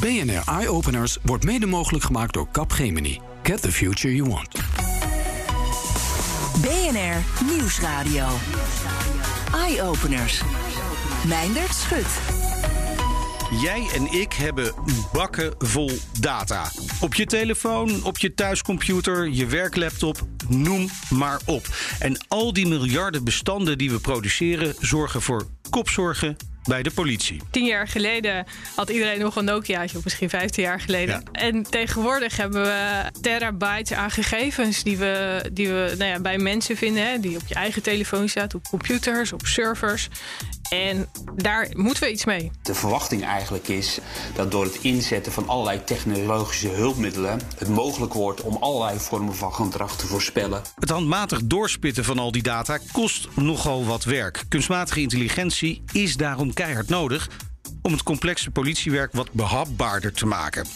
BNR Eye Openers wordt mede mogelijk gemaakt door Capgemini. Get the future you want. BNR Nieuwsradio. Eye Openers. Meindert Schut. Jij en ik hebben bakken vol data. Op je telefoon, op je thuiscomputer, je werklaptop, noem maar op. En al die miljarden bestanden die we produceren zorgen voor kopzorgen bij de politie. Tien jaar geleden had iedereen nog een Nokiaatje, of misschien vijftien jaar geleden. Ja. En tegenwoordig hebben we terabytes aan gegevens die we, die we nou ja, bij mensen vinden. Hè, die op je eigen telefoon staat, op computers, op servers. En daar moeten we iets mee. De verwachting eigenlijk is dat door het inzetten van allerlei technologische hulpmiddelen het mogelijk wordt om allerlei vormen van gedrag te voorspellen. Het handmatig doorspitten van al die data kost nogal wat werk. Kunstmatige intelligentie is daarom keihard nodig om het complexe politiewerk wat behapbaarder te maken.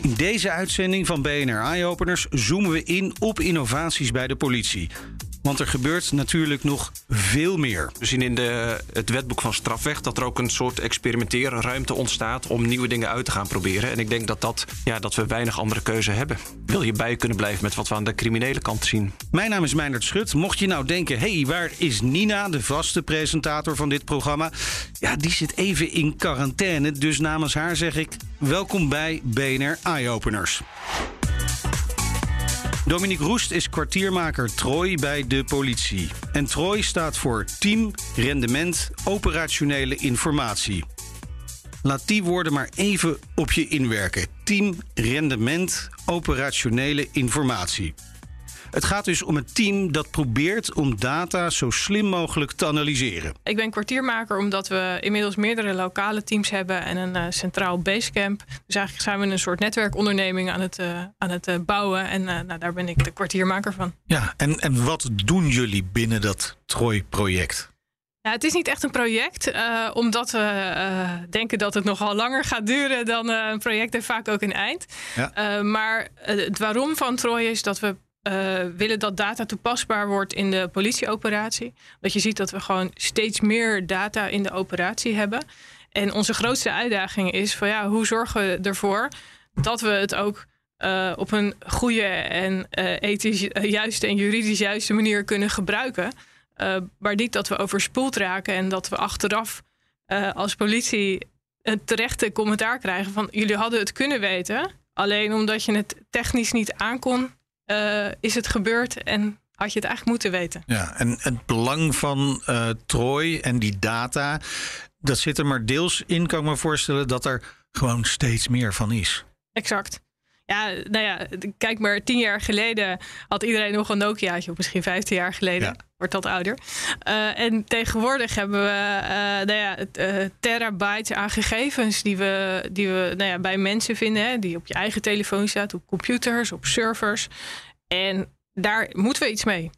In deze uitzending van BNR Eye Openers zoomen we in op innovaties bij de politie. Want er gebeurt natuurlijk nog veel meer. We zien in de, het wetboek van strafrecht dat er ook een soort experimenteerruimte ontstaat om nieuwe dingen uit te gaan proberen. En ik denk dat, dat, ja, dat we weinig andere keuze hebben. Wil je bij kunnen blijven met wat we aan de criminele kant zien? Mijn naam is Meindert Schut. Mocht je nou denken, hé, hey, waar is Nina, de vaste presentator van dit programma? Ja, die zit even in quarantaine. Dus namens haar zeg ik, welkom bij BNR Eye Openers. Dominique Roest is kwartiermaker Troy bij de politie. En Troy staat voor Team Rendement Operationele Informatie. Laat die woorden maar even op je inwerken. Team Rendement Operationele Informatie. Het gaat dus om een team dat probeert om data zo slim mogelijk te analyseren. Ik ben kwartiermaker omdat we inmiddels meerdere lokale teams hebben en een eh, centraal basecamp. Dus eigenlijk zijn we een soort netwerkonderneming aan het, eh, aan het eh, bouwen. En eh, nou, daar ben ik de kwartiermaker van. Ja, en, en wat doen jullie binnen dat Troy-project? Ja, het is niet echt een project, eh, omdat we eh, denken dat het nogal langer gaat duren dan een project heeft vaak ook een eind. Ja. Eh, maar het waarom van Troy is dat we eh, willen dat data toepasbaar wordt in de politieoperatie. Dat je ziet dat we gewoon steeds meer data in de operatie hebben. En onze grootste uitdaging is van ja, hoe zorgen we ervoor dat we het ook eh, op een goede en eh, ethisch juiste en juridisch juiste manier kunnen gebruiken. Maar niet dat we overspoeld raken en dat we achteraf als politie een terechte commentaar krijgen van jullie hadden het kunnen weten. Alleen omdat je het technisch niet aankon, eh, is het gebeurd en had je het eigenlijk moeten weten. Ja, en het belang van eh Troy en die data, dat zit er maar deels in, kan ik me voorstellen, dat er gewoon steeds meer van is. Exact. Ja, nou ja, kijk maar, tien jaar geleden had iedereen nog een Nokiaatje, of misschien vijftien jaar geleden. Ja. Wordt dat ouder. Eh, en tegenwoordig hebben we eh, nou ja, eh, terabytes aan gegevens die we, die we nou ja, bij mensen vinden. Hè, die op je eigen telefoon staat, op computers, op servers. En daar moeten we iets mee.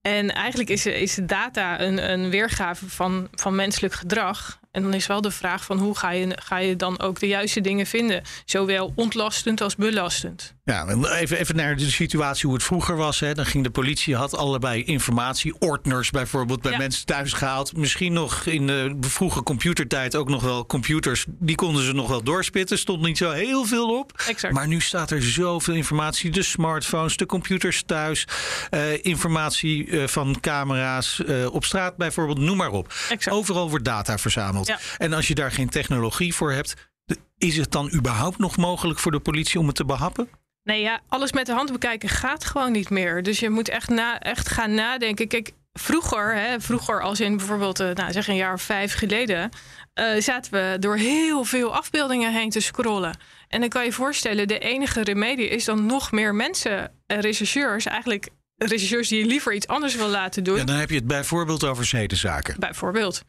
En eigenlijk is, is data een, een weergave van, van menselijk gedrag. En dan is wel de vraag van hoe ga je, ga je dan ook de juiste dingen vinden? Zowel ontlastend als belastend. Ja, even, even naar de situatie hoe het vroeger was. Hè. Dan ging de politie, had allerlei informatie, ordners bijvoorbeeld, bij Ja. mensen thuis gehaald. Misschien nog in de vroege computertijd ook nog wel computers. Die konden ze nog wel doorspitten. Stond niet zo heel veel op. Exact. Maar nu staat er zoveel informatie. De smartphones, de computers thuis. eh, informatie eh, van camera's eh, op straat bijvoorbeeld. Noem maar op. Exact. Overal wordt data verzameld. Ja. En als je daar geen technologie voor hebt. Is het dan überhaupt nog mogelijk voor de politie om het te behappen? Nee, ja, alles met de hand bekijken gaat gewoon niet meer. Dus je moet echt, na, echt gaan nadenken. Kijk, vroeger, hè, vroeger als in bijvoorbeeld, eh, nou, zeg een jaar of vijf geleden, eh, zaten we door heel veel afbeeldingen heen te scrollen. En dan kan je voorstellen, de enige remedie is dan nog meer mensen, en rechercheurs, eigenlijk rechercheurs die je liever iets anders wil laten doen. Ja, dan heb je het bijvoorbeeld over zedenzaken. Bijvoorbeeld.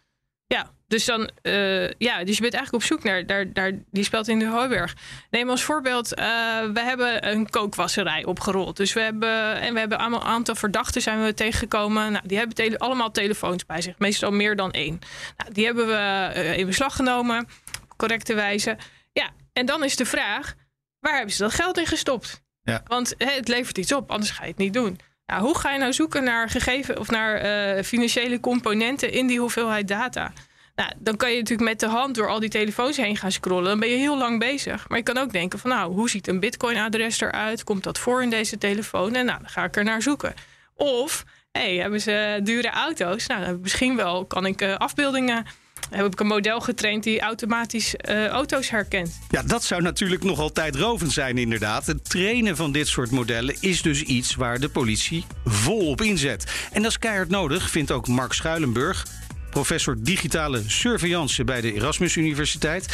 Ja, dus dan, eh, ja, dus je bent eigenlijk op zoek naar, daar, daar, die speelt in de Hooiberg. Neem als voorbeeld, eh, we hebben een kookwasserij opgerold. Dus we hebben, en we hebben allemaal een aantal verdachten zijn we tegengekomen. Nou, die hebben tele- allemaal telefoons bij zich, meestal meer dan één. Nou, die hebben we eh, in beslag genomen, op correcte wijze. Ja, en dan is de vraag, waar hebben ze dat geld in gestopt? Ja. Want het levert iets op, anders ga je het niet doen. Nou, hoe ga je nou zoeken naar gegeven of naar financiële componenten in die hoeveelheid data? Nou, dan kan je natuurlijk met de hand door al die telefoons heen gaan scrollen. Dan ben je heel lang bezig. Maar je kan ook denken van nou, hoe ziet een bitcoin-adres eruit? Komt dat voor in deze telefoon? En nou, dan ga ik er naar zoeken. Of, hey, hebben ze dure auto's? Nou, misschien wel kan ik uh, afbeeldingen heb ik een model getraind die automatisch uh, auto's herkent. Ja, dat zou natuurlijk nog altijd rovend zijn, inderdaad. Het trainen van dit soort modellen is dus iets waar de politie volop inzet. En dat is keihard nodig, vindt ook Mark Schuilenburg, professor digitale surveillance bij de Erasmus Universiteit.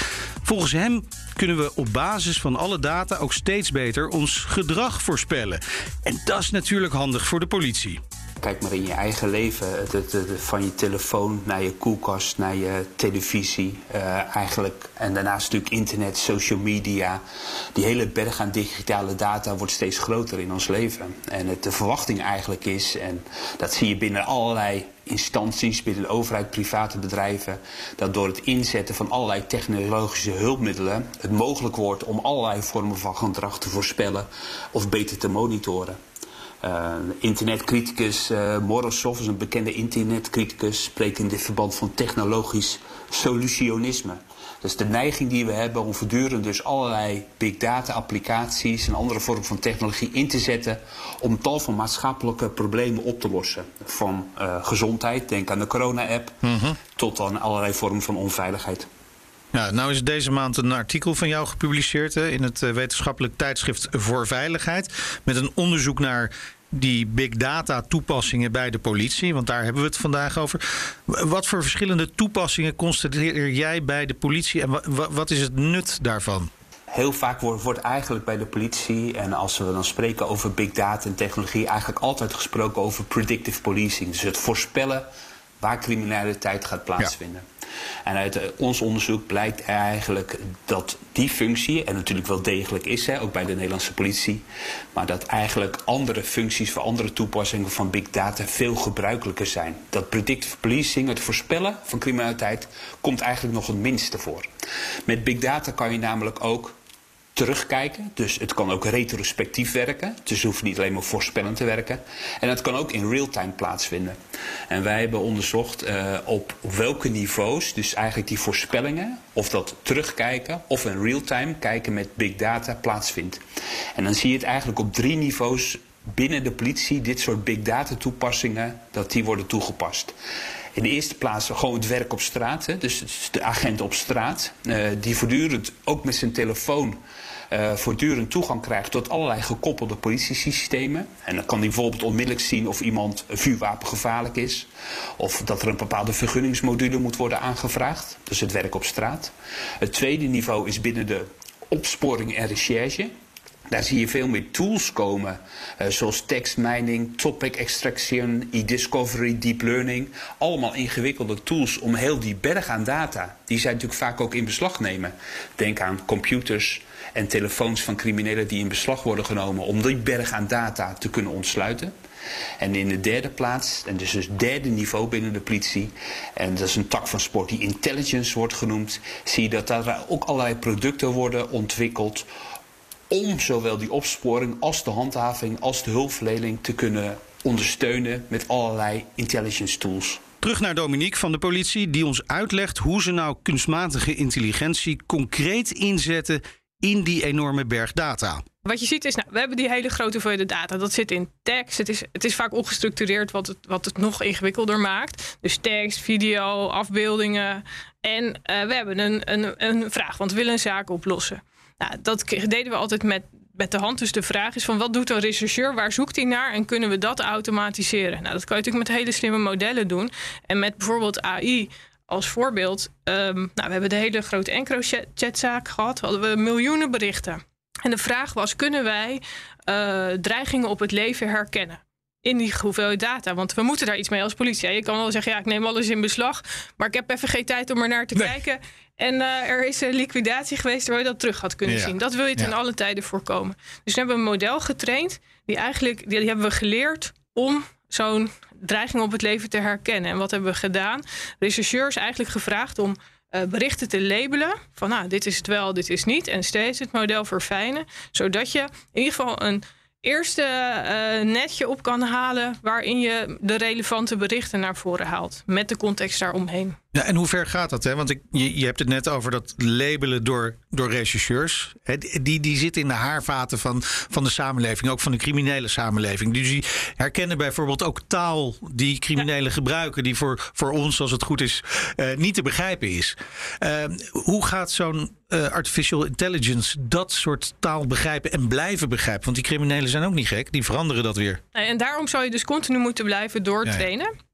Volgens hem kunnen we op basis van alle data ook steeds beter ons gedrag voorspellen. En dat is natuurlijk handig voor de politie. Kijk maar in je eigen leven, van je telefoon naar je koelkast, naar je televisie. Uh, eigenlijk. En daarnaast natuurlijk internet, social media. Die hele berg aan digitale data wordt steeds groter in ons leven. En het, de verwachting eigenlijk is, en dat zie je binnen allerlei instanties, binnen overheid, private bedrijven, dat door het inzetten van allerlei technologische hulpmiddelen het mogelijk wordt om allerlei vormen van gedrag te voorspellen of beter te monitoren. Uh, internetcriticus uh, Morozov is een bekende internetcriticus, spreekt in dit verband van technologisch solutionisme. Dus de neiging die we hebben om voortdurend dus allerlei big data applicaties en andere vormen van technologie in te zetten om tal van maatschappelijke problemen op te lossen. Van uh, gezondheid, denk aan de corona-app, mm -hmm. tot aan allerlei vormen van onveiligheid. Ja, nou is deze maand een artikel van jou gepubliceerd hè, in het wetenschappelijk tijdschrift voor Veiligheid. Met een onderzoek naar die big data toepassingen bij de politie, want daar hebben we het vandaag over. Wat voor verschillende toepassingen constateer jij bij de politie en wat is het nut daarvan? Heel vaak wordt, wordt, eigenlijk bij de politie, en als we dan spreken over big data en technologie, eigenlijk altijd gesproken over predictive policing. Dus het voorspellen waar criminaliteit gaat plaatsvinden. Ja. En uit eh, ons onderzoek blijkt eigenlijk dat die functie, en natuurlijk wel degelijk is, hè, ook bij de Nederlandse politie, maar dat eigenlijk andere functies voor andere toepassingen van big data veel gebruikelijker zijn. Dat predictive policing, het voorspellen van criminaliteit, komt eigenlijk nog het minste voor. Met big data kan je namelijk ook terugkijken. Dus het kan ook retrospectief werken. Dus het hoeft niet alleen maar voorspellend te werken. En het kan ook in real-time plaatsvinden. En wij hebben onderzocht uh, op welke niveaus, dus eigenlijk die voorspellingen, of dat terugkijken of in real-time kijken met big data plaatsvindt. En dan zie je het eigenlijk op drie niveaus binnen de politie, dit soort big data toepassingen, dat die worden toegepast. In de eerste plaats gewoon het werk op straat. Hè? Dus de agent op straat. Uh, die voortdurend ook met zijn telefoon uh, voortdurend toegang krijgt tot allerlei gekoppelde politiesystemen. En dan kan hij bijvoorbeeld onmiddellijk zien of iemand vuurwapengevaarlijk is. Of dat er een bepaalde vergunningsmodule moet worden aangevraagd. Dus het werk op straat. Het tweede niveau is binnen de opsporing en recherche. Daar zie je veel meer tools komen, uh, zoals text mining, topic extraction, e-discovery, deep learning. Allemaal ingewikkelde tools om heel die berg aan data, die zij natuurlijk vaak ook in beslag nemen. Denk aan computers en telefoons van criminelen die in beslag worden genomen om die berg aan data te kunnen ontsluiten. En in de derde plaats, en dus het derde niveau binnen de politie, en dat is een tak van sport die intelligence wordt genoemd, zie je dat daar ook allerlei producten worden ontwikkeld om zowel die opsporing als de handhaving als de hulpverlening te kunnen ondersteunen met allerlei intelligence tools. Terug naar Dominique van de politie, die ons uitlegt hoe ze nou kunstmatige intelligentie concreet inzetten in die enorme berg data. Wat je ziet is, nou, we hebben die hele grote hoeveelheid data. Dat zit in tekst. Het is, het is vaak ongestructureerd, wat het, wat het nog ingewikkelder maakt. Dus tekst, video, afbeeldingen. En uh, we hebben een, een, een vraag, want we willen een zaak oplossen. Nou, dat deden we altijd met, met de hand. Dus de vraag is van wat doet een rechercheur? Waar zoekt hij naar? En kunnen we dat automatiseren? Nou, dat kan je natuurlijk met hele slimme modellen doen. En met bijvoorbeeld AI als voorbeeld. Um, nou, we hebben de hele grote EncroChat-zaak gehad. Hadden we miljoenen berichten. En de vraag was, kunnen wij uh, dreigingen op het leven herkennen? in die hoeveelheid data. Want we moeten daar iets mee als politie. Je kan wel zeggen, ja, ik neem alles in beslag. Maar ik heb even geen tijd om er naar te kijken. En uh, er is een liquidatie geweest waar je dat terug had kunnen zien. Dat wil je ten alle tijden voorkomen. Dus we hebben een model getraind. Die eigenlijk, die hebben we geleerd om zo'n dreiging op het leven te herkennen. En wat hebben we gedaan? Rechercheurs eigenlijk gevraagd om uh, berichten te labelen. Van nou, dit is het wel, dit is niet. En steeds het model verfijnen. Zodat je in ieder geval een eerste uh, netje op kan halen waarin je de relevante berichten naar voren haalt. Met de context daaromheen. Ja, en hoe ver gaat dat? Hè? Want ik, je, je hebt het net over dat labelen door, door rechercheurs. die, die zitten in de haarvaten van, van de samenleving, ook van de criminele samenleving. Dus die herkennen bijvoorbeeld ook taal die criminelen gebruiken, die voor, voor ons, als het goed is, uh, niet te begrijpen is. Uh, hoe gaat zo'n uh, artificial intelligence dat soort taal begrijpen en blijven begrijpen? Want die criminelen zijn ook niet gek, die veranderen dat weer. En daarom zou je dus continu moeten blijven doortrainen. Ja.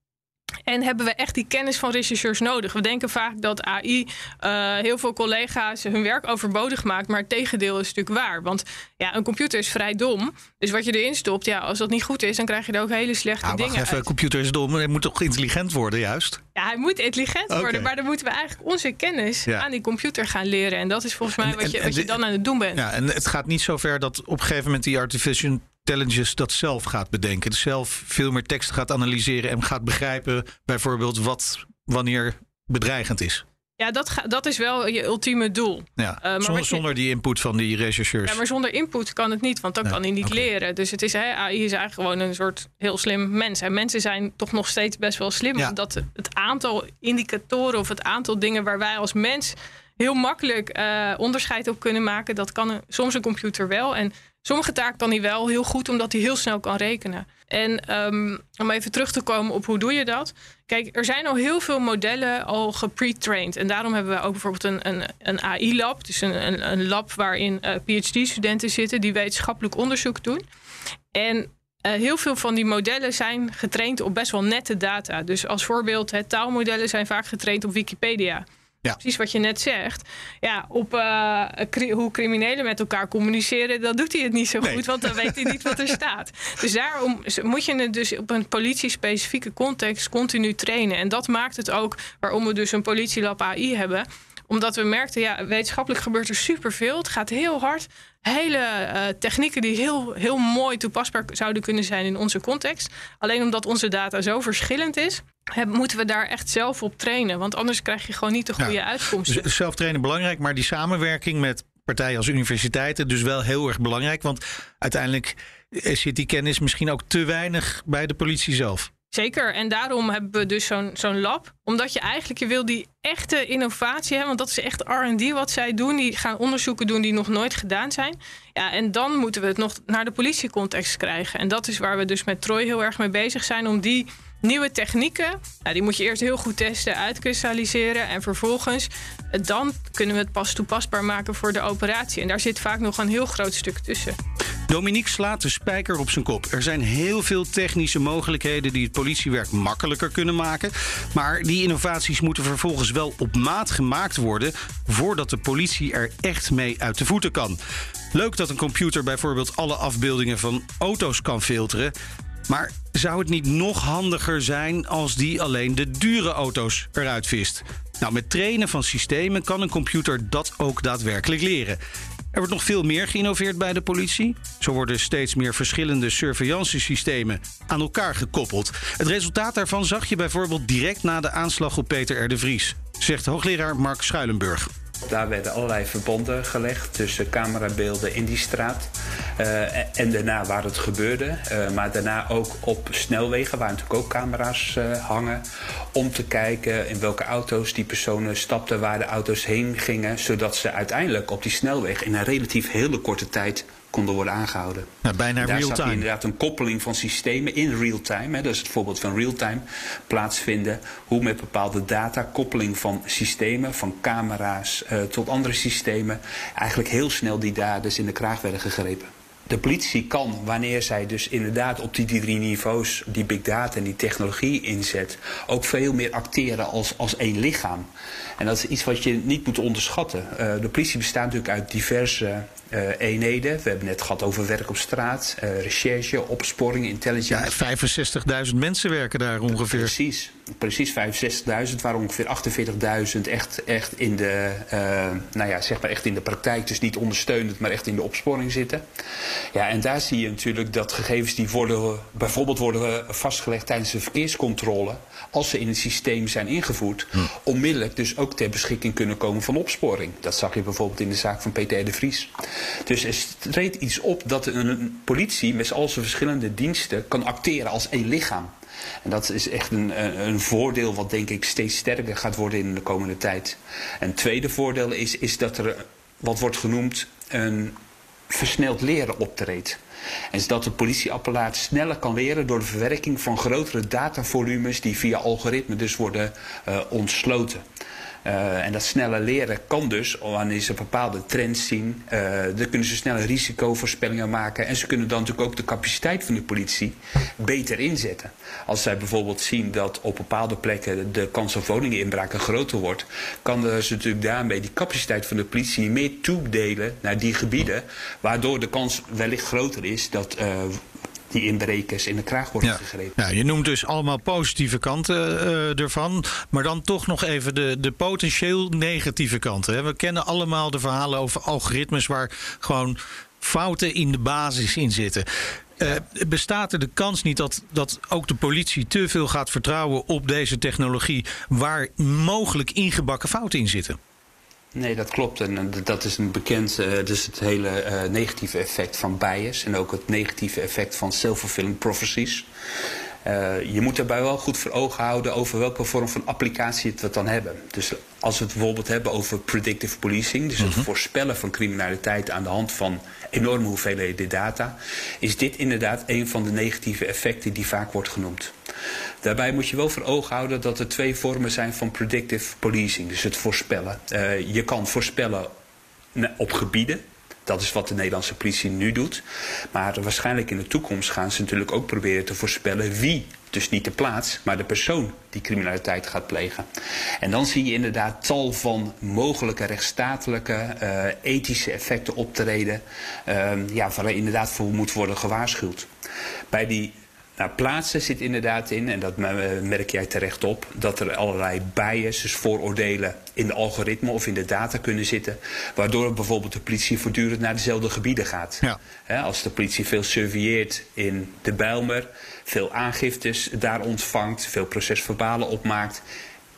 En hebben we echt die kennis van rechercheurs nodig? We denken vaak dat AI uh, heel veel collega's hun werk overbodig maakt. Maar het tegendeel is natuurlijk waar. Want ja, een computer is vrij dom. Dus wat je erin stopt, ja, als dat niet goed is, dan krijg je er ook hele slechte nou, dingen. Even, uit. computer is dom. Hij moet toch intelligent worden, juist? Ja, hij moet intelligent worden. Maar dan moeten we eigenlijk onze kennis ja. aan die computer gaan leren. En dat is volgens mij en, wat, je, en, wat je dan aan het doen bent. Ja, en het gaat niet zo ver dat op een gegeven moment die artificial intelligence dat zelf gaat bedenken. Dus zelf veel meer tekst gaat analyseren en gaat begrijpen bijvoorbeeld wat wanneer bedreigend is. Ja, dat, ga, dat is wel je ultieme doel. Ja, uh, zonder, je, zonder, die input van die rechercheurs. Ja, maar zonder input kan het niet, want dan kan hij niet okay. leren. Dus het is, hè, AI is eigenlijk gewoon een soort heel slim mens. En mensen zijn toch nog steeds best wel slim, ja. omdat het aantal indicatoren of het aantal dingen waar wij als mens heel makkelijk uh, onderscheid op kunnen maken, dat kan een, soms een computer wel. En sommige taken kan hij wel heel goed, omdat hij heel snel kan rekenen. En um, om even terug te komen op hoe doe je dat? Kijk, er zijn al heel veel modellen al gepre-trained. En daarom hebben we ook bijvoorbeeld een, een, een AI-lab. Dus een, een, een lab waarin uh, PhD-studenten zitten die wetenschappelijk onderzoek doen. En uh, heel veel van die modellen zijn getraind op best wel nette data. Dus als voorbeeld, hè, taalmodellen zijn vaak getraind op Wikipedia. Ja. Precies wat je net zegt. Ja, op uh, cri hoe criminelen met elkaar communiceren, dan doet hij het niet zo nee. goed, want dan weet hij niet wat er staat. Dus daarom moet je het dus op een politie-specifieke context continu trainen. En dat maakt het ook waarom we dus een politielab AI hebben omdat we merkten, ja, wetenschappelijk gebeurt er superveel. Het gaat heel hard. Hele uh, technieken die heel, heel mooi toepasbaar zouden kunnen zijn in onze context. Alleen omdat onze data zo verschillend is, hebben, moeten we daar echt zelf op trainen. Want anders krijg je gewoon niet de goede ja, uitkomsten. Dus zelf trainen belangrijk, maar die samenwerking met partijen als universiteiten dus wel heel erg belangrijk. Want uiteindelijk zit die kennis misschien ook te weinig bij de politie zelf. Zeker, en daarom hebben we dus zo'n lab. Omdat je eigenlijk, je wil die echte innovatie hebben. Want dat is echt R&D wat zij doen. Die gaan onderzoeken doen die nog nooit gedaan zijn. Ja, en dan moeten we het nog naar de politiecontext krijgen. En dat is waar we dus met Troy heel erg mee bezig zijn. Om die nieuwe technieken, nou, die moet je eerst heel goed testen, uitkristalliseren. En vervolgens, dan kunnen we het pas toepasbaar maken voor de operatie. En daar zit vaak nog een heel groot stuk tussen. Dominique slaat de spijker op zijn kop. Er zijn heel veel technische mogelijkheden die het politiewerk makkelijker kunnen maken. Maar die innovaties moeten vervolgens wel op maat gemaakt worden voordat de politie er echt mee uit de voeten kan. Leuk dat een computer bijvoorbeeld alle afbeeldingen van auto's kan filteren. Maar zou het niet nog handiger zijn als die alleen de dure auto's eruit vist? Nou, met trainen van systemen kan een computer dat ook daadwerkelijk leren. Er wordt nog veel meer geïnnoveerd bij de politie. Zo worden steeds meer verschillende surveillancesystemen aan elkaar gekoppeld. Het resultaat daarvan zag je bijvoorbeeld direct na de aanslag op Peter R. de Vries, zegt hoogleraar Mark Schuilenburg. Daar werden allerlei verbanden gelegd tussen camerabeelden in die straat uh, en daarna waar het gebeurde. Uh, maar daarna ook op snelwegen, waar natuurlijk ook camera's uh, hangen. Om te kijken in welke auto's die personen stapten, waar de auto's heen gingen. Zodat ze uiteindelijk op die snelweg in een relatief hele korte tijd konden worden aangehouden. Nou, bijna Daar real-time. inderdaad een koppeling van systemen in real-time. Dat is het voorbeeld van real-time plaatsvinden. Hoe met bepaalde data, koppeling van systemen, van camera's uh, tot andere systemen, eigenlijk heel snel die daders in de kraag werden gegrepen. De politie kan, wanneer zij dus inderdaad op die drie niveaus die big data en die technologie inzet, ook veel meer acteren als, als één lichaam. En dat is iets wat je niet moet onderschatten. Uh, de politie bestaat natuurlijk uit diverse uh, eenheden. We hebben net gehad over werk op straat, uh, recherche, opsporing, intelligence. Ja, 65.000 mensen werken daar ongeveer. Precies, precies 65.000, waar ongeveer 48.000 echt, echt, in de, uh, nou ja, zeg maar echt in de praktijk, dus niet ondersteunend, maar echt in de opsporing zitten. Ja, en daar zie je natuurlijk dat gegevens die worden, bijvoorbeeld worden vastgelegd tijdens de verkeerscontrole, als ze in het systeem zijn ingevoerd, hm. onmiddellijk dus ook ter beschikking kunnen komen van opsporing. Dat zag je bijvoorbeeld in de zaak van Peter de Vries. Dus er treedt iets op dat een politie met al zijn verschillende diensten kan acteren als één lichaam. En dat is echt een, een voordeel wat denk ik steeds sterker gaat worden in de komende tijd. Een tweede voordeel is, is dat er wat wordt genoemd een versneld leren optreedt. En is dat de politieapparaat sneller kan leren door de verwerking van grotere datavolumes die via algoritmen dus worden uh, ontsloten. Uh, en dat snelle leren kan dus, wanneer ze bepaalde trends zien, uh, dan kunnen ze snelle risicovoorspellingen maken. En ze kunnen dan natuurlijk ook de capaciteit van de politie beter inzetten. Als zij bijvoorbeeld zien dat op bepaalde plekken de kans op woningeninbraken groter wordt, kan ze natuurlijk daarmee die capaciteit van de politie meer toedelen naar die gebieden, waardoor de kans wellicht groter is dat uh, die inbrekers in de kraag worden ja. gegrepen. Ja, je noemt dus allemaal positieve kanten uh, ervan. Maar dan toch nog even de, de potentieel negatieve kanten. Hè. We kennen allemaal de verhalen over algoritmes waar gewoon fouten in de basis in zitten. Uh, bestaat er de kans niet dat, dat ook de politie te veel gaat vertrouwen op deze technologie waar mogelijk ingebakken fouten in zitten? Nee, dat klopt. En dat is een bekend, uh, dus het hele uh, negatieve effect van bias en ook het negatieve effect van self-fulfilling prophecies. Uh, je moet daarbij wel goed voor ogen houden over welke vorm van applicatie het we dan hebben. Dus als we het bijvoorbeeld hebben over predictive policing, dus het mm -hmm. voorspellen van criminaliteit aan de hand van enorme hoeveelheden data, is dit inderdaad een van de negatieve effecten die vaak wordt genoemd. Daarbij moet je wel voor ogen houden dat er twee vormen zijn van predictive policing, dus het voorspellen. Uh, je kan voorspellen op gebieden. Dat is wat de Nederlandse politie nu doet. Maar waarschijnlijk in de toekomst gaan ze natuurlijk ook proberen te voorspellen wie, dus niet de plaats, maar de persoon die criminaliteit gaat plegen. En dan zie je inderdaad tal van mogelijke rechtsstatelijke, uh, ethische effecten optreden, uh, ja, waar er inderdaad voor moet worden gewaarschuwd. Bij die nou, plaatsen zit inderdaad in, en dat merk jij terecht op, dat er allerlei biases, vooroordelen in de algoritme of in de data kunnen zitten. Waardoor bijvoorbeeld de politie voortdurend naar dezelfde gebieden gaat. Ja. He, als de politie veel surveilleert in de Bijlmer, veel aangiftes daar ontvangt, veel procesverbalen opmaakt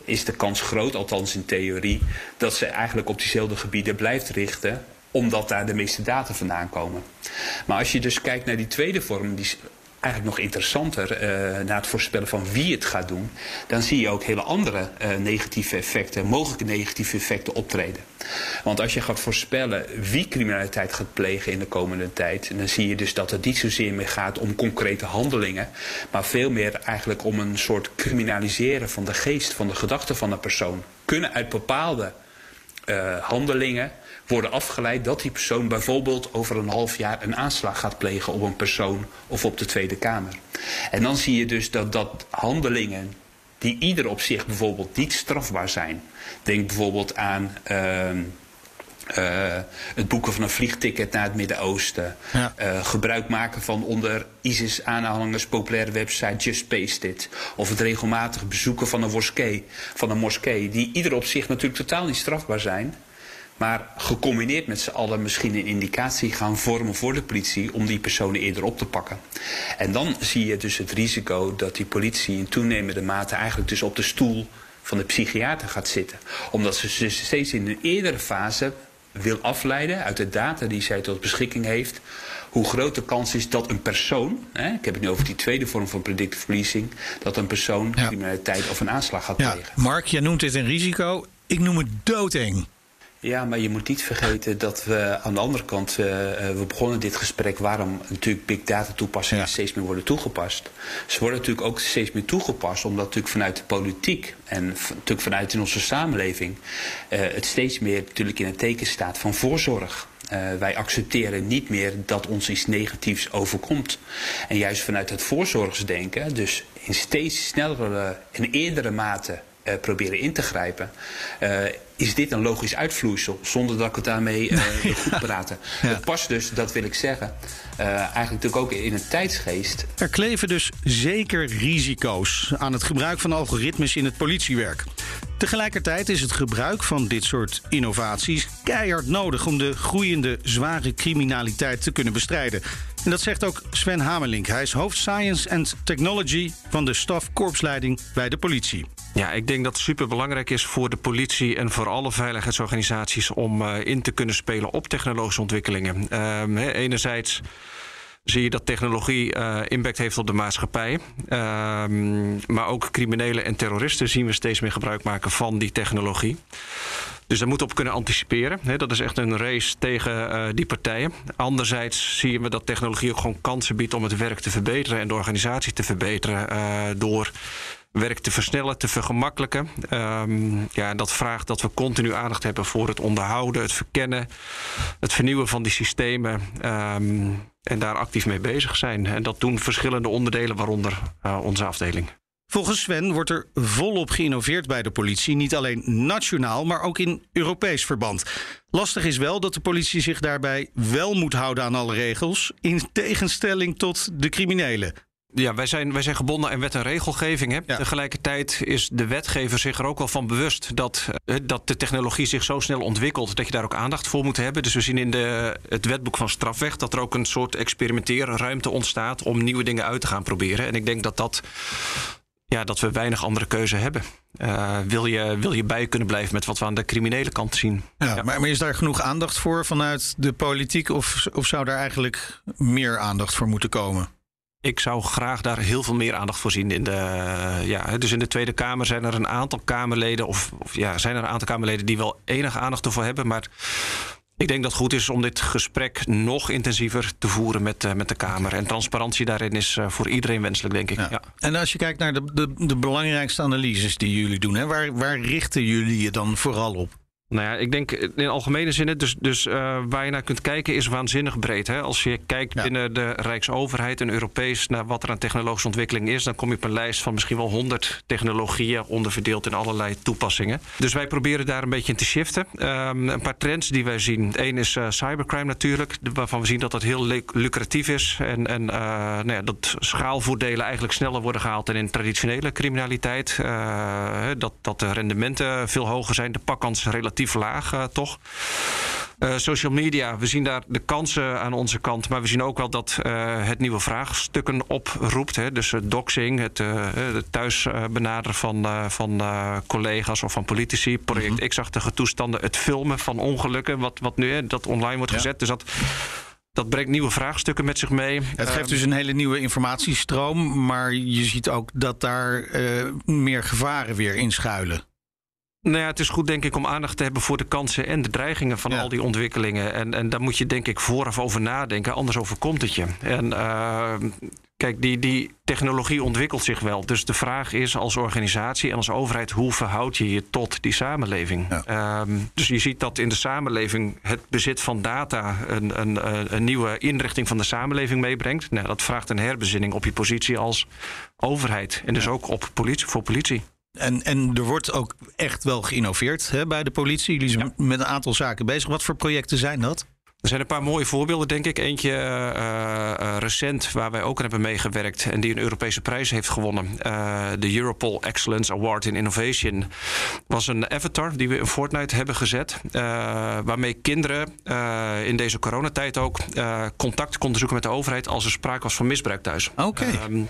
is de kans groot, althans in theorie, dat ze eigenlijk op diezelfde gebieden blijft richten omdat daar de meeste data vandaan komen. Maar als je dus kijkt naar die tweede vorm, die eigenlijk nog interessanter uh, naar het voorspellen van wie het gaat doen, dan zie je ook hele andere uh, negatieve effecten, mogelijke negatieve effecten optreden. Want als je gaat voorspellen wie criminaliteit gaat plegen in de komende tijd, dan zie je dus dat het niet zozeer meer gaat om concrete handelingen, maar veel meer eigenlijk om een soort criminaliseren van de geest, van de gedachten van een persoon. Kunnen uit bepaalde uh, handelingen worden afgeleid dat die persoon bijvoorbeeld over een half jaar een aanslag gaat plegen op een persoon of op de Tweede Kamer. En dan zie je dus dat, dat handelingen die ieder op zich bijvoorbeeld niet strafbaar zijn. Denk bijvoorbeeld aan uh, uh, het boeken van een vliegticket naar het Midden-Oosten. Ja. Uh, gebruik maken van onder ISIS-aanhangers populaire website Just Paste It. Of het regelmatig bezoeken van een moskee, van een moskee. Die ieder op zich natuurlijk totaal niet strafbaar zijn. Maar gecombineerd met z'n allen misschien een indicatie gaan vormen voor de politie om die personen eerder op te pakken. En dan zie je dus het risico dat die politie in toenemende mate eigenlijk dus op de stoel van de psychiater gaat zitten. Omdat ze dus steeds in een eerdere fase wil afleiden uit de data die zij tot beschikking heeft. Hoe groot de kans is dat een persoon, hè, ik heb het nu over die tweede vorm van predictive policing, dat een persoon Ja. criminaliteit of een aanslag gaat Ja, plegen. Mark, jij noemt dit een risico. Ik noem het doodeng. Ja, maar je moet niet vergeten dat we aan de andere kant, eh, eh, we begonnen dit gesprek waarom natuurlijk big data toepassingen Ja. steeds meer worden toegepast. Ze worden natuurlijk ook steeds meer toegepast omdat natuurlijk vanuit de politiek en natuurlijk vanuit in onze samenleving eh, het steeds meer natuurlijk in het teken staat van voorzorg. Wij accepteren niet meer dat ons iets negatiefs overkomt. En juist vanuit het voorzorgsdenken, dus in steeds snellere en eerdere mate eh, proberen in te grijpen, eh, is dit een logisch uitvloeisel, zonder dat ik het daarmee eh, wil goed praten. Ja. Het past dus, dat wil ik zeggen, eigenlijk natuurlijk ook in een tijdsgeest Er kleven dus zeker risico's aan het gebruik van algoritmes in het politiewerk. Tegelijkertijd is het gebruik van dit soort innovaties keihard nodig om de groeiende zware criminaliteit te kunnen bestrijden. En dat zegt ook Sven Hamelink. Hij is hoofd Science and Technology van de staf korpsleiding bij de politie. Ja, ik denk dat het superbelangrijk is voor de politie en voor alle veiligheidsorganisaties om uh, in te kunnen spelen op technologische ontwikkelingen. He, enerzijds zie je dat technologie uh, impact heeft op de maatschappij. Um, maar ook criminelen en terroristen zien we steeds meer gebruik maken van die technologie. Dus daar moeten we op kunnen anticiperen. Dat is echt een race tegen uh, die partijen. Anderzijds zien we dat technologie ook gewoon kansen biedt om het werk te verbeteren en de organisatie te verbeteren door werk te versnellen, te vergemakkelijken. Um, ja, dat vraagt dat we continu aandacht hebben voor het onderhouden, het verkennen, het vernieuwen van die systemen. Um, en daar actief mee bezig zijn. En dat doen verschillende onderdelen, waaronder uh, onze afdeling. Volgens Sven wordt er volop geïnnoveerd bij de politie. Niet alleen nationaal, maar ook in Europees verband. Lastig is wel dat de politie zich daarbij wel moet houden aan alle regels. In tegenstelling tot de criminelen. Ja, wij zijn, wij zijn gebonden aan wet en regelgeving. Hè. Ja. Tegelijkertijd is de wetgever zich er ook wel van bewust dat, dat de technologie zich zo snel ontwikkelt dat je daar ook aandacht voor moet hebben. Dus we zien in de, het wetboek van strafrecht dat er ook een soort experimenteerruimte ontstaat om nieuwe dingen uit te gaan proberen. En ik denk dat dat. Ja, dat we weinig andere keuze hebben. Uh, wil, je, wil je bij kunnen blijven met wat we aan de criminele kant zien? Ja, ja. Maar, maar is daar genoeg aandacht voor vanuit de politiek? Of, of zou daar eigenlijk meer aandacht voor moeten komen? Ik zou graag daar heel veel meer aandacht voor zien. In de, ja, dus in de Tweede Kamer zijn er een aantal Kamerleden, of, of ja, zijn er een aantal Kamerleden die wel enige aandacht ervoor hebben. Maar ik denk dat het goed is om dit gesprek nog intensiever te voeren met, uh, met de Kamer. En transparantie daarin is uh, voor iedereen wenselijk, denk ik. Ja. Ja. En als je kijkt naar de, de, de belangrijkste analyses die jullie doen, hè, waar, waar richten jullie je dan vooral op? Nou ja, ik denk in algemene zin, dus, dus uh, waar je naar kunt kijken is waanzinnig breed. Hè? Als je kijkt ja. binnen de Rijksoverheid en Europees naar wat er aan technologische ontwikkeling is, dan kom je op een lijst van misschien wel 100 technologieën onderverdeeld in allerlei toepassingen. Dus wij proberen daar een beetje in te shiften. Um, een paar trends die wij zien. Eén is uh, cybercrime natuurlijk, waarvan we zien dat dat heel lucratief is en, en uh, nou ja, dat schaalvoordelen eigenlijk sneller worden gehaald dan in traditionele criminaliteit. dat, dat de rendementen veel hoger zijn, de pakkans relatief relatief laag, uh, toch? Uh, social media, we zien daar de kansen aan onze kant. Maar we zien ook wel dat uh, het nieuwe vraagstukken oproept. Hè? Dus het doxing, het, het thuis benaderen van, van collega's of van politici. Project mm -hmm. X-achtige toestanden. Het filmen van ongelukken, wat, wat nu hè, dat online wordt ja. gezet. Dus dat dat brengt nieuwe vraagstukken met zich mee. Het geeft dus een hele nieuwe informatiestroom. Maar je ziet ook dat daar uh, meer gevaren weer in schuilen. Nou ja, het is goed denk ik om aandacht te hebben voor de kansen en de dreigingen van ja. al die ontwikkelingen. En, en daar moet je denk ik vooraf over nadenken, anders overkomt het je. En uh, kijk, die, die technologie ontwikkelt zich wel. Dus de vraag is als organisatie en als overheid, hoe verhoud je je tot die samenleving? Ja. Um, dus je ziet dat in de samenleving het bezit van data een, een, een nieuwe inrichting van de samenleving meebrengt. Nou, dat vraagt een herbezinning op je positie als overheid. En dus ja. ook op politie, voor politie. En, en er wordt ook echt wel geïnnoveerd hè, bij de politie. Jullie zijn ja. met een aantal zaken bezig. Wat voor projecten zijn dat? Er zijn een paar mooie voorbeelden, denk ik. Eentje uh, uh, recent, waar wij ook aan hebben meegewerkt en die een Europese prijs heeft gewonnen. Uh, de Europol Excellence Award in Innovation was een avatar die we in Fortnite hebben gezet. waarmee kinderen in deze coronatijd ook contact konden zoeken met de overheid als er sprake was van misbruik thuis. Oké. Okay. Um,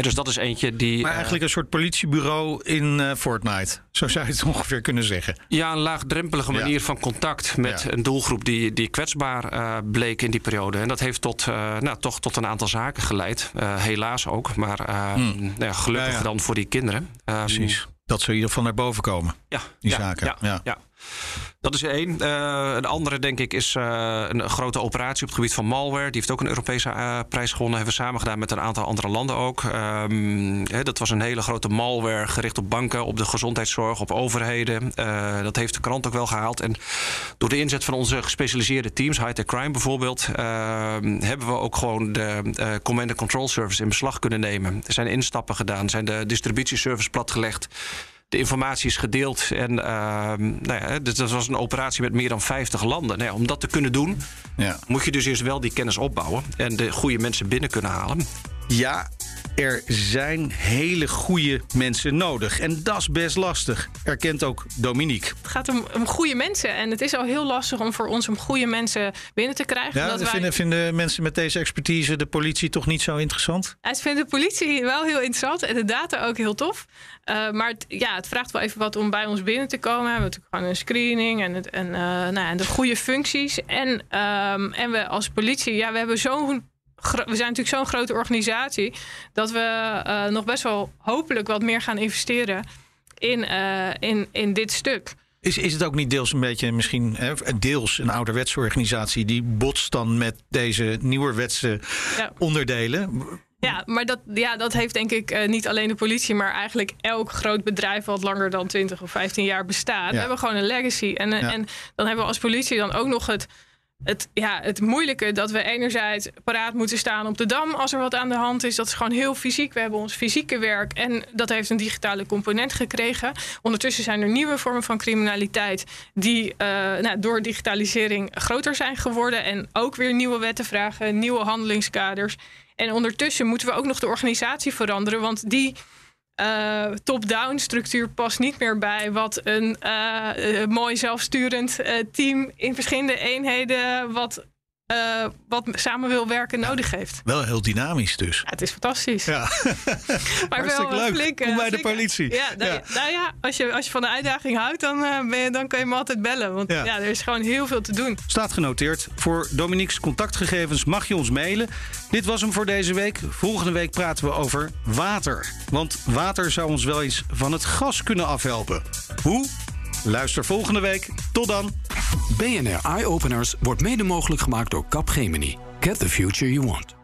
dus dat is eentje die. Maar eigenlijk een soort politiebureau in uh, Fortnite. Zo zou je het ongeveer kunnen zeggen. Ja, een laagdrempelige manier ja. van contact met ja. een doelgroep die, die kwetsbaar uh, bleek in die periode. En dat heeft tot, uh, nou, toch tot een aantal zaken geleid. helaas ook. Maar hmm. nou ja, gelukkig dan voor die kinderen. Um, Precies. Dat ze in ieder geval naar boven komen. Ja, die zaken. ja. ja. Dat is één. Uh, een andere, denk ik, is uh, een grote operatie op het gebied van malware. Die heeft ook een Europese uh, prijs gewonnen. Hebben we samen gedaan met een aantal andere landen ook. Hè, dat was een hele grote malware gericht op banken, op de gezondheidszorg, op overheden. dat heeft de krant ook wel gehaald. En door de inzet van onze gespecialiseerde teams, high-tech crime bijvoorbeeld, hebben we ook gewoon de command and control service in beslag kunnen nemen. Er zijn instappen gedaan, zijn de distributieservice platgelegd de informatie is gedeeld. En uh, nou ja, dus dat was een operatie met meer dan 50 landen. Nou ja, om dat te kunnen doen, ja. moet je dus eerst wel die kennis opbouwen en de goede mensen binnen kunnen halen. Ja, Er zijn hele goede mensen nodig. En dat is best lastig, erkent ook Dominique. Het gaat om, om goede mensen. En het is al heel lastig om voor ons om goede mensen binnen te krijgen. Ja, dat wij- vinden, vinden mensen met deze expertise de politie toch niet zo interessant? Het vindt de politie wel heel interessant en de data ook heel tof. Uh, maar het, ja, het vraagt wel even wat om bij ons binnen te komen. We hebben natuurlijk gewoon een screening en, het, en, uh, nou, en de goede functies. En, um, en we als politie, ja, we hebben zo'n. We zijn natuurlijk zo'n grote organisatie dat we uh, nog best wel hopelijk wat meer gaan investeren in, in, in dit stuk. Is, is het ook niet deels een beetje misschien hè, deels een ouderwetse organisatie die botst dan met deze nieuwerwetse ja. onderdelen? Ja, maar dat, ja, dat heeft denk ik uh, niet alleen de politie, maar eigenlijk elk groot bedrijf wat langer dan 20 of 15 jaar bestaat. Ja. We hebben gewoon een legacy. En, ja. en dan hebben we als politie dan ook nog het, het, ja, het moeilijke dat we enerzijds paraat moeten staan op de dam als er wat aan de hand is. Dat is gewoon heel fysiek. We hebben ons fysieke werk en dat heeft een digitale component gekregen. Ondertussen zijn er nieuwe vormen van criminaliteit die uh, nou, door digitalisering groter zijn geworden. En ook weer nieuwe wetten vragen, nieuwe handelingskaders. En ondertussen moeten we ook nog de organisatie veranderen, want die uh, top-down structuur past niet meer bij wat een uh, mooi zelfsturend team in verschillende eenheden wat, wat samen wil werken nodig heeft. Wel heel dynamisch dus. Ja, het is fantastisch. Ja. maar wel leuk. flink. Kom bij de politie. Ja, nou, ja. nou ja, als je, als je van de uitdaging houdt, dan, ben je, dan kun je me altijd bellen. Want ja. er is gewoon heel veel te doen. Staat genoteerd. Voor Dominique's contactgegevens mag je ons mailen. Dit was hem voor deze week. Volgende week praten we over water. Want water zou ons wel eens van het gas kunnen afhelpen. Hoe? Luister volgende week. Tot dan. BNR Eye Openers wordt mede mogelijk gemaakt door Capgemini. Get the future you want.